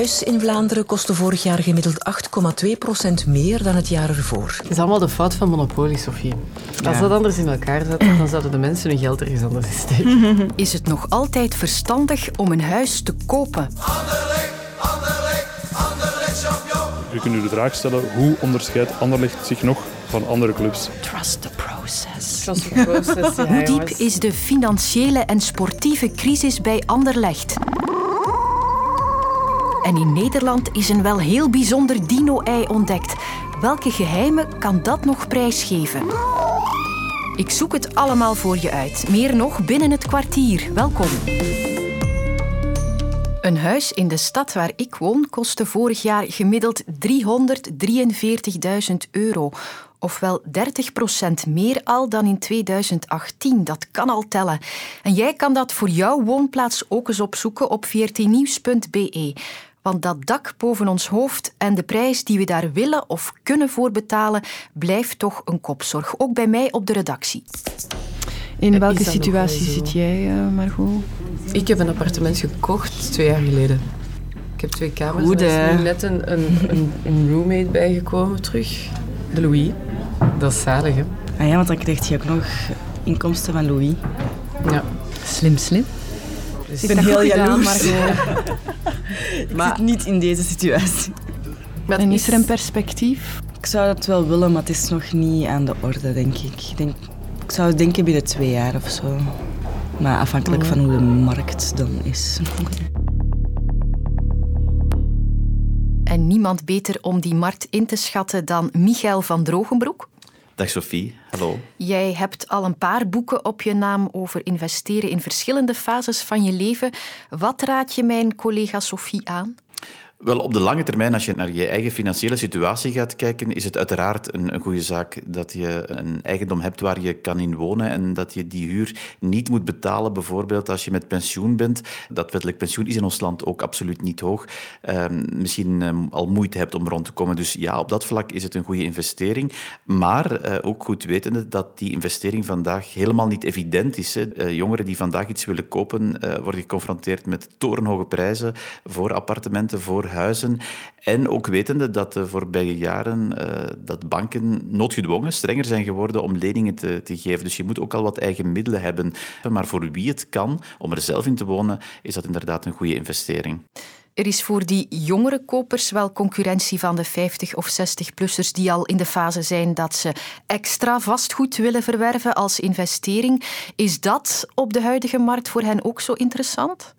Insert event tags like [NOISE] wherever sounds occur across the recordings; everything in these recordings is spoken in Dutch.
huis in Vlaanderen kostte vorig jaar gemiddeld 8,2% meer dan het jaar ervoor. Het is allemaal de fout van monopolie, Sofie. Als dat anders in elkaar zat, dan zouden de mensen hun geld ergens anders in steken. [LAUGHS] Is het nog altijd verstandig om een huis te kopen? U kunt u de vraag stellen, hoe onderscheidt Anderlecht zich nog van andere clubs? Trust the process. Trust the process, [LAUGHS] ja, Hoe diep is de financiële en sportieve crisis bij Anderlecht? En in Nederland is een wel heel bijzonder dino-ei ontdekt. Welke geheimen kan dat nog prijsgeven? Ik zoek het allemaal voor je uit. Meer nog binnen het kwartier. Welkom. Een huis in de stad waar ik woon kostte vorig jaar gemiddeld 343.000 euro. Ofwel 30% meer al dan in 2018. Dat kan al tellen. En jij kan dat voor jouw woonplaats ook eens opzoeken op vrtnieuws.be. Want dat dak boven ons hoofd en de prijs die we daar willen of kunnen voor betalen, blijft toch een kopzorg. Ook bij mij op de redactie. In welke situatie zit jij, eh, Margot? Ik heb een appartement gekocht twee jaar geleden. Ik heb twee kamers. Goed, er is nu net een, een, een, een roommate bijgekomen terug. De Louis. Dat is zalig, hè? Ah ja, want dan krijg je ook nog inkomsten van Louis. Ja. Slim, slim. Dus Ik ben heel jaloers. Margot. [LAUGHS] Ik zit niet in deze situatie. Maar En is er een perspectief? Ik zou dat wel willen, maar het is nog niet aan de orde, denk ik. Ik, denk, ik zou denken binnen twee jaar of zo. Maar afhankelijk van hoe de markt dan is. En niemand beter om die markt in te schatten dan Michael van Drogenbroek. Dag Sophie, hallo. Jij hebt al een paar boeken op je naam over investeren in verschillende fases van je leven. Wat raad je mijn collega Sophie aan? Wel, op de lange termijn, als je naar je eigen financiële situatie gaat kijken, is het uiteraard een, goede zaak dat je een eigendom hebt waar je kan in wonen en dat je die huur niet moet betalen, bijvoorbeeld als je met pensioen bent. Dat wettelijk pensioen is in ons land ook absoluut niet hoog. Ehm, misschien ehm, al moeite hebt om rond te komen. Dus ja, op dat vlak is het een goede investering. Maar eh, ook goed wetende dat die investering vandaag helemaal niet evident is. Eh, jongeren die vandaag iets willen kopen, eh, worden geconfronteerd met torenhoge prijzen voor appartementen, voor huizen. En ook wetende dat de voorbije jaren eh, dat banken noodgedwongen strenger zijn geworden om leningen te, te geven. Dus je moet ook al wat eigen middelen hebben. Maar voor wie het kan, om er zelf in te wonen, is dat inderdaad een goede investering. Er is voor die jongere kopers wel concurrentie van de 50 of 60-plussers die al in de fase zijn dat ze extra vastgoed willen verwerven als investering. Is dat op de huidige markt voor hen ook zo interessant?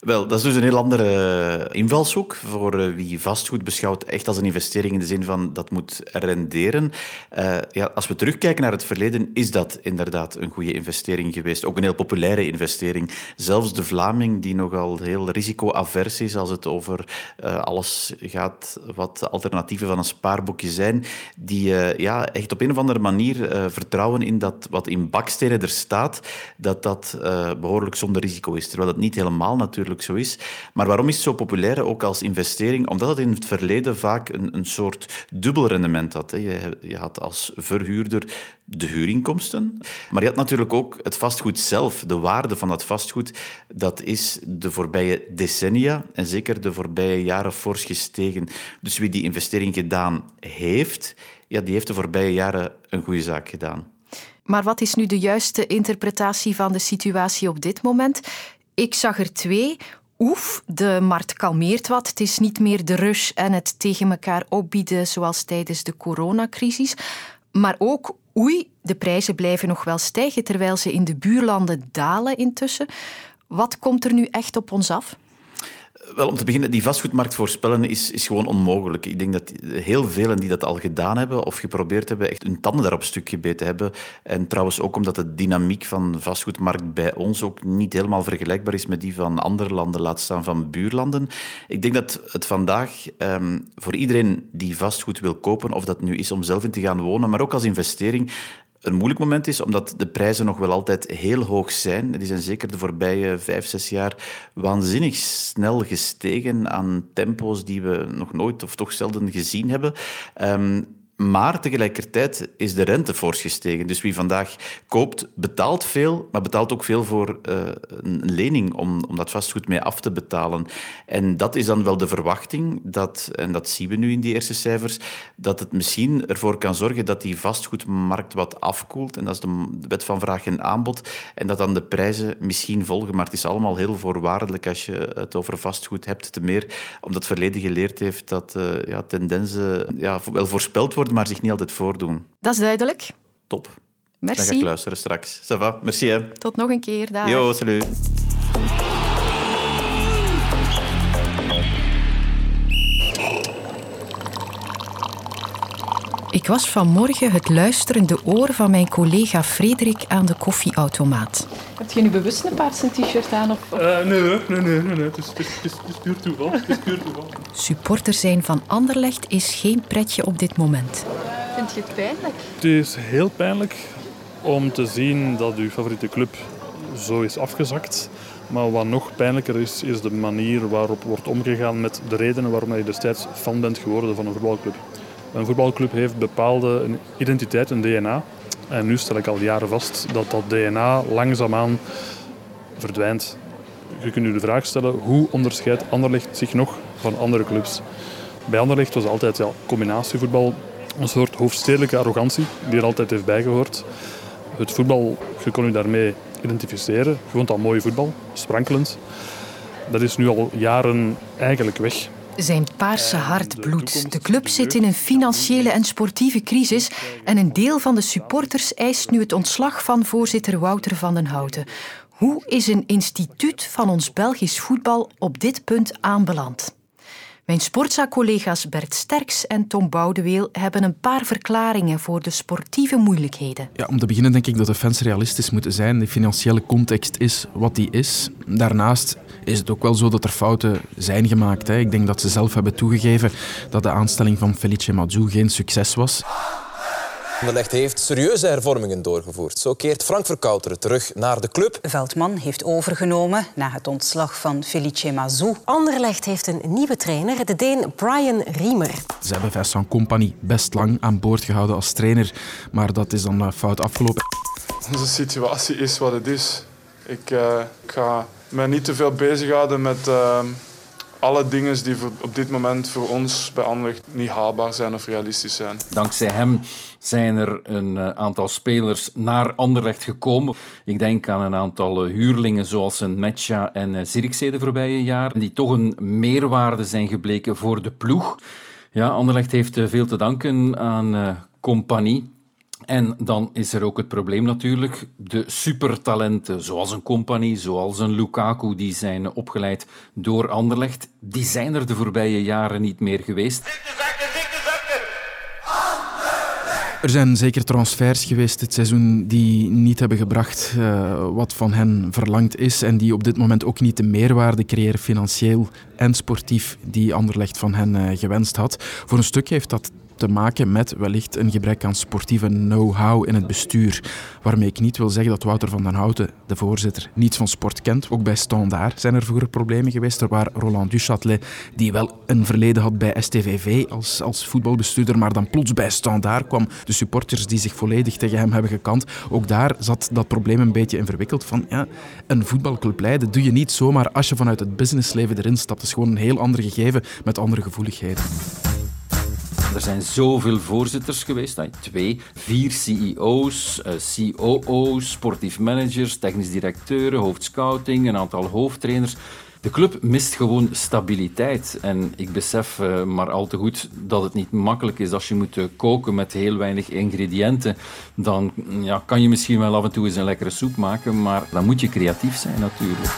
Wel, dat is dus een heel andere invalshoek voor eh, wie vastgoed beschouwt echt als een investering in de zin van dat moet renderen. Eh, ja, als we terugkijken naar het verleden, is dat inderdaad een goede investering geweest. Ook een heel populaire investering. Zelfs de Vlaming, die nogal heel risicoavers is als het over eh, alles gaat wat alternatieven van een spaarboekje zijn, die eh, ja, echt op een of andere manier eh, vertrouwen in dat wat in bakstenen er staat, dat dat eh, behoorlijk zonder risico is. Terwijl dat niet helemaal natuurlijk Maar waarom is het zo populair, ook als investering? Omdat het in het verleden vaak een, een soort dubbel rendement had. hè. Je, je had als verhuurder de huurinkomsten, maar je had natuurlijk ook het vastgoed zelf. De waarde van dat vastgoed, dat is de voorbije decennia en zeker de voorbije jaren fors gestegen. Dus wie die investering gedaan heeft, ja, die heeft de voorbije jaren een goede zaak gedaan. Maar wat is nu de juiste interpretatie van de situatie op dit moment? Ik zag er twee. Oef, de markt kalmeert wat. Het is niet meer de rush en het tegen elkaar opbieden zoals tijdens de coronacrisis. Maar ook, oei, de prijzen blijven nog wel stijgen terwijl ze in de buurlanden dalen intussen. Wat komt er nu echt op ons af? Wel, om te beginnen, die vastgoedmarkt voorspellen is, is gewoon onmogelijk. Ik denk dat heel velen die dat al gedaan hebben of geprobeerd hebben, echt hun tanden daarop stuk gebeten hebben. En trouwens ook omdat de dynamiek van de vastgoedmarkt bij ons ook niet helemaal vergelijkbaar is met die van andere landen, laat staan van buurlanden. Ik denk dat het vandaag ehm, voor iedereen die vastgoed wil kopen, of dat nu is om zelf in te gaan wonen, maar ook als investering, een moeilijk moment is, omdat de prijzen nog wel altijd heel hoog zijn. Die zijn zeker de voorbije vijf, zes jaar waanzinnig snel gestegen aan tempo's die we nog nooit of toch zelden gezien hebben. Ehm, Maar tegelijkertijd is de rente fors gestegen. Dus wie vandaag koopt, betaalt veel, maar betaalt ook veel voor uh, een lening om, om dat vastgoed mee af te betalen. En dat is dan wel de verwachting, dat, en dat zien we nu in die eerste cijfers, dat het misschien ervoor kan zorgen dat die vastgoedmarkt wat afkoelt. En dat is de wet van vraag en aanbod. En dat dan de prijzen misschien volgen. Maar het is allemaal heel voorwaardelijk als je het over vastgoed hebt. Te meer omdat het verleden geleerd heeft dat uh, ja, tendensen ja, wel voorspeld worden maar zich niet altijd voordoen. Dat is duidelijk. Top. Merci. Dan ga ik luisteren straks. Ça va? Merci. Hè. Tot nog een keer. Dag. Yo, salut. Ik was vanmorgen het luisterende oor van mijn collega Frederik aan de koffieautomaat. Heb je nu bewust een paarse t-shirt aan? Of, Uh, nee, nee, nee, nee, nee. Het, is, het, is, het, is, het is puur toeval. Het is puur toeval. Supporter zijn van Anderlecht is geen pretje op dit moment. Vind je het pijnlijk? Het is heel pijnlijk om te zien dat uw favoriete club zo is afgezakt. Maar wat nog pijnlijker is, is de manier waarop wordt omgegaan met de redenen waarom je destijds fan bent geworden van een voetbalclub. Een voetbalclub heeft bepaalde identiteit, een DNA. En nu stel ik al jaren vast dat dat DNA langzaamaan verdwijnt. Je kunt u de vraag stellen, hoe onderscheidt Anderlecht zich nog van andere clubs? Bij Anderlecht was altijd ja, combinatievoetbal een soort hoofdstedelijke arrogantie die er altijd heeft bijgehoord. Het voetbal, je kon u daarmee identificeren. Gewoon al mooie voetbal, sprankelend. Dat is nu al jaren eigenlijk weg. Zijn paarse hart bloedt. De club zit in een financiële en sportieve crisis en een deel van de supporters eist nu het ontslag van voorzitter Wouter van den Houten. Hoe is een instituut van ons Belgisch voetbal op dit punt aanbeland? Mijn sportza-collega's Bert Sterks en Tom Boudeweel hebben een paar verklaringen voor de sportieve moeilijkheden. Ja, om te beginnen denk ik dat de fans realistisch moeten zijn. De financiële context is wat die is. Daarnaast is het ook wel zo dat er fouten zijn gemaakt. Hè. Ik denk dat ze zelf hebben toegegeven dat de aanstelling van Felice Mazou geen succes was. Anderlecht heeft serieuze hervormingen doorgevoerd. Zo keert Frank Verkouteren terug naar de club. Veldman heeft overgenomen na het ontslag van Felice Mazou. Anderlecht heeft een nieuwe trainer, de Deen Brian Riemer. Ze hebben Vincent Company best lang aan boord gehouden als trainer, maar dat is dan fout afgelopen. Onze situatie is wat het is. Ik, uh, ik ga me niet te veel bezighouden met uh, alle dingen die op dit moment voor ons bij Anderlecht niet haalbaar zijn of realistisch zijn. Dankzij hem zijn er een aantal spelers naar Anderlecht gekomen. Ik denk aan een aantal huurlingen zoals een Metja en Zirkzee de voorbije jaren, die toch een meerwaarde zijn gebleken voor de ploeg. Ja, Anderlecht heeft veel te danken aan uh, compagnie. En dan is er ook het probleem natuurlijk, de supertalenten, zoals een Company, zoals een Lukaku, die zijn opgeleid door Anderlecht, die zijn er de voorbije jaren niet meer geweest. Er zijn zeker transfers geweest dit seizoen die niet hebben gebracht uh, wat van hen verlangd is en die op dit moment ook niet de meerwaarde creëren financieel en sportief die Anderlecht van hen uh, gewenst had. Voor een stuk heeft dat te maken met wellicht een gebrek aan sportieve know-how in het bestuur. Waarmee ik niet wil zeggen dat Wouter van den Houten, de voorzitter, niets van sport kent. Ook bij Standaard zijn er vroeger problemen geweest. Er waar Roland Duchâtelet, die wel een verleden had bij STVV als, als voetbalbestuurder, maar dan plots bij Standaard kwam. De supporters die zich volledig tegen hem hebben gekant. Ook daar zat dat probleem een beetje in verwikkeld. Van, ja, een voetbalclub leiden doe je niet zomaar als je vanuit het businessleven erin stapt. Dat is gewoon een heel ander gegeven met andere gevoeligheden. Er zijn zoveel voorzitters geweest, twee, vier CEO's, COO's, sportief managers, technisch directeuren, hoofdscouting, een aantal hoofdtrainers. De club mist gewoon stabiliteit. En ik besef uh, maar al te goed dat het niet makkelijk is als je moet uh, koken met heel weinig ingrediënten. Dan ja, kan je misschien wel af en toe eens een lekkere soep maken, maar dan moet je creatief zijn natuurlijk.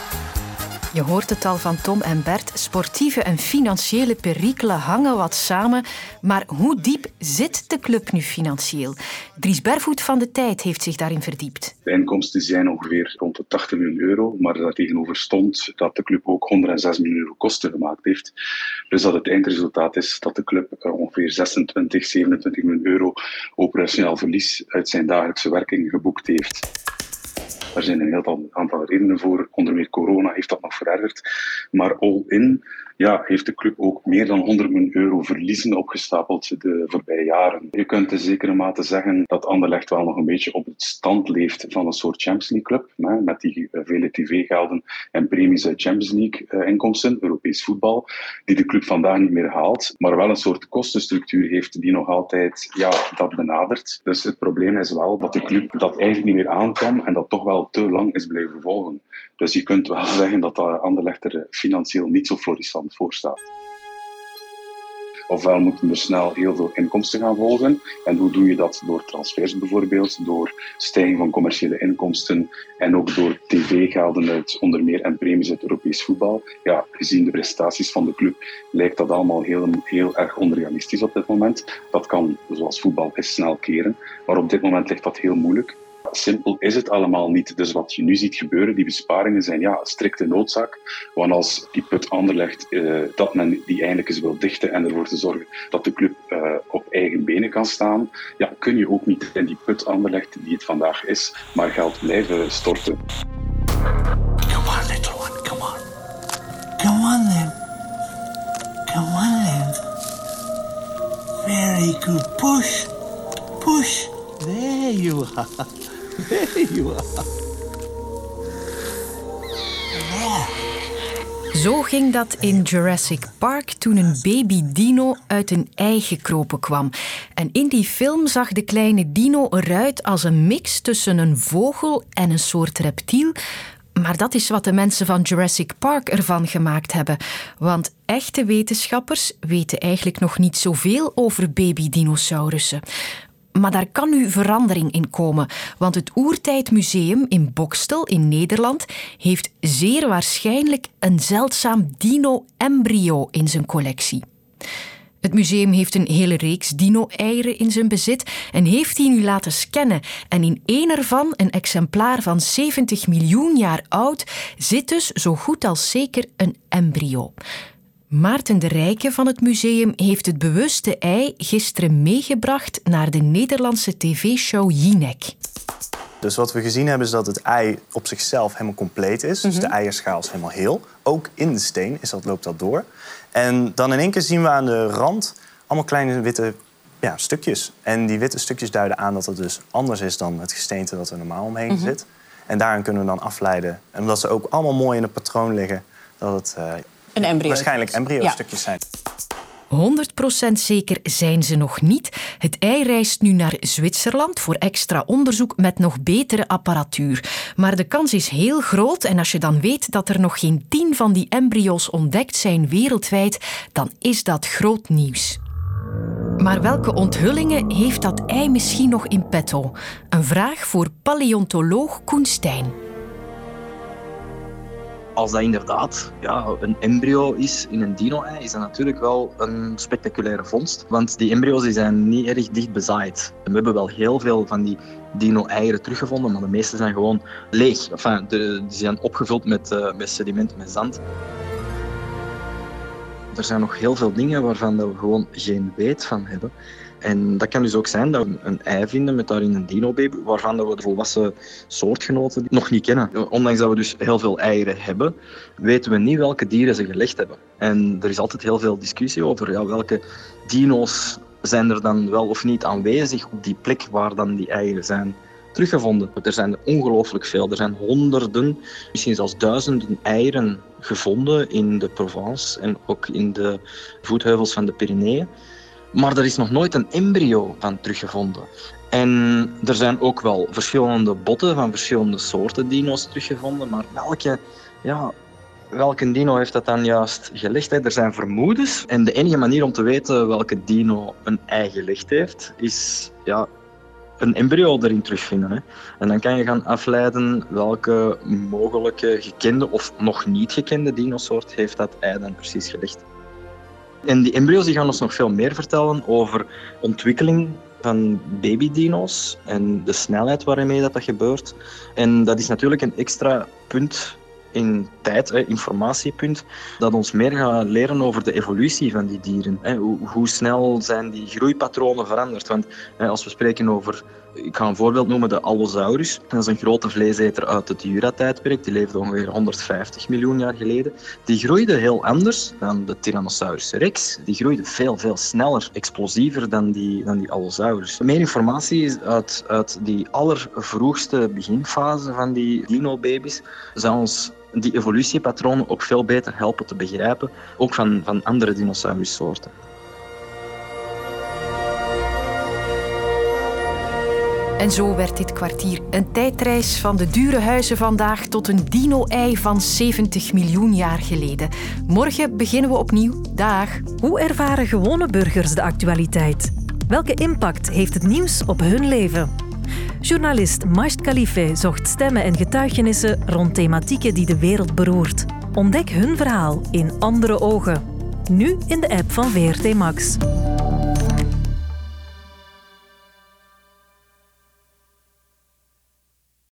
Je hoort het al van Tom en Bert. Sportieve en financiële perikelen hangen wat samen. Maar hoe diep zit de club nu financieel? Dries Bervoet van de Tijd heeft zich daarin verdiept. De inkomsten zijn ongeveer rond de 80 miljoen euro. Maar daar tegenover stond dat de club ook 106 miljoen euro kosten gemaakt heeft. Dus dat het eindresultaat is dat de club ongeveer 26, 27 miljoen euro operationeel verlies uit zijn dagelijkse werking geboekt heeft. Daar zijn een heel aantal redenen voor. Onder meer corona heeft dat nog verergerd. Maar all in ja, heeft de club ook meer dan 100 miljoen euro verliezen opgestapeld de voorbije jaren. Je kunt in zekere mate zeggen dat Anderlecht wel nog een beetje op het stand leeft van een soort Champions League club, met die eh, vele tv-gelden en premies uit Champions League-inkomsten, Europees voetbal, die de club vandaag niet meer haalt, maar wel een soort kostenstructuur heeft die nog altijd ja, dat benadert. Dus het probleem is wel dat de club dat eigenlijk niet meer aankwam en dat toch wel te lang is blijven volgen. Dus je kunt wel zeggen dat Anderlecht er financieel niet zo florissant voor staat. Ofwel moeten er snel heel veel inkomsten gaan volgen. En hoe doe je dat? Door transfers bijvoorbeeld, door stijging van commerciële inkomsten en ook door tv-gelden uit onder meer en premies uit Europees voetbal. Ja, gezien de prestaties van de club lijkt dat allemaal heel, heel erg onrealistisch op dit moment. Dat kan, zoals voetbal is, snel keren. Maar op dit moment ligt dat heel moeilijk. Simpel is het allemaal niet. Dus wat je nu ziet gebeuren, die besparingen zijn ja, strikte noodzaak. Want als die put Anderlecht, uh, dat men die eindelijk eens wil dichten en ervoor te zorgen dat de club uh, op eigen benen kan staan, ja, kun je ook niet in die put Anderlecht, die het vandaag is, maar geld blijven storten. Come on, little one, come on. Come on then. Come on then. Very good. Push. Push. There you are. [LAUGHS] Zo ging dat in Jurassic Park toen een baby dino uit een ei gekropen kwam. En in die film zag de kleine dino eruit als een mix tussen een vogel en een soort reptiel. Maar dat is wat de mensen van Jurassic Park ervan gemaakt hebben. Want echte wetenschappers weten eigenlijk nog niet zoveel over babydinosaurussen. Maar daar kan nu verandering in komen, want het Oertijdmuseum in Bokstel in Nederland heeft zeer waarschijnlijk een zeldzaam dino-embryo in zijn collectie. Het museum heeft een hele reeks dino-eieren in zijn bezit en heeft die nu laten scannen. En in één ervan, een exemplaar van 70 miljoen jaar oud, zit dus zo goed als zeker een embryo. Maarten de Rijke van het museum heeft het bewuste ei gisteren meegebracht naar de Nederlandse tv-show Jinek. Dus wat we gezien hebben is dat het ei op zichzelf helemaal compleet is. Dus de mhm. eierschaal is helemaal heel. Ook in de steen is dat, loopt dat door. En dan in één keer zien we aan de rand allemaal kleine witte ja, stukjes. En die witte stukjes duiden aan dat het dus anders is dan het gesteente dat er normaal omheen mhm. zit. En daarin kunnen we dan afleiden. En omdat ze ook allemaal mooi in het patroon liggen, dat het uh, een embryo. waarschijnlijk embryo-stukjes zijn. 100% zeker zijn ze nog niet. Het ei reist nu naar Zwitserland voor extra onderzoek met nog betere apparatuur. Maar de kans is heel groot en als je dan weet dat er nog geen tien van die embryo's ontdekt zijn wereldwijd, dan is dat groot nieuws. Maar welke onthullingen heeft dat ei misschien nog in petto? Een vraag voor paleontoloog Koen Stijn als dat inderdaad ja, een embryo is in een dino-ei, is dat natuurlijk wel een spectaculaire vondst. Want die embryo's die zijn niet erg dicht bezaaid. we hebben wel heel veel van die dino-eieren teruggevonden, maar de meeste zijn gewoon leeg. Enfin, die zijn opgevuld met, uh, met sediment, met zand. Er zijn nog heel veel dingen waarvan we gewoon geen weet van hebben. En dat kan dus ook zijn dat we een ei vinden met daarin een dino-baby, waarvan we de volwassen soortgenoten nog niet kennen. Ondanks dat we dus heel veel eieren hebben, weten we niet welke dieren ze gelegd hebben. En er is altijd heel veel discussie over ja, welke dino's zijn er dan wel of niet aanwezig op die plek waar dan die eieren zijn teruggevonden. Er zijn ongelooflijk veel. Er zijn honderden, misschien zelfs duizenden eieren gevonden in de Provence en ook in de voetheuvels van de Pyreneeën. Maar er is nog nooit een embryo van teruggevonden. En er zijn ook wel verschillende botten van verschillende soorten dino's teruggevonden. Maar welke, ja, welke dino heeft dat dan juist gelegd? Er zijn vermoedens. En de enige manier om te weten welke dino een ei gelegd heeft, is ja, een embryo erin terugvinden. Hè. En dan kan je gaan afleiden welke mogelijke gekende of nog niet gekende dinosoort heeft dat ei dan precies gelegd. En die embryo's die gaan ons nog veel meer vertellen over ontwikkeling van babydino's en de snelheid waarmee dat, dat gebeurt. En dat is natuurlijk een extra punt in tijd, informatiepunt, dat ons meer gaat leren over de evolutie van die dieren. Hoe, snel zijn die groeipatronen veranderd? Want als we spreken over, ik ga een voorbeeld noemen, de Allosaurus. Dat is een grote vleeseter uit het Jura-tijdperk. Die leefde ongeveer 150 miljoen jaar geleden. Die groeide heel anders dan de Tyrannosaurus rex. Die groeide veel, veel sneller, explosiever dan die, dan die Allosaurus. Meer informatie uit, uit die allervroegste beginfase van die dino-baby's zou ons die evolutiepatronen ook veel beter helpen te begrijpen, ook van, van andere dinosaurussoorten. En zo werd dit kwartier een tijdreis van de dure huizen vandaag tot een dino-ei van 70 miljoen jaar geleden. Morgen beginnen we opnieuw. Dag. Hoe ervaren gewone burgers de actualiteit? Welke impact heeft het nieuws op hun leven? Journalist Majd Khalife zocht stemmen en getuigenissen rond thematieken die de wereld beroert. Ontdek hun verhaal in andere ogen. Nu in de app van VRT Max.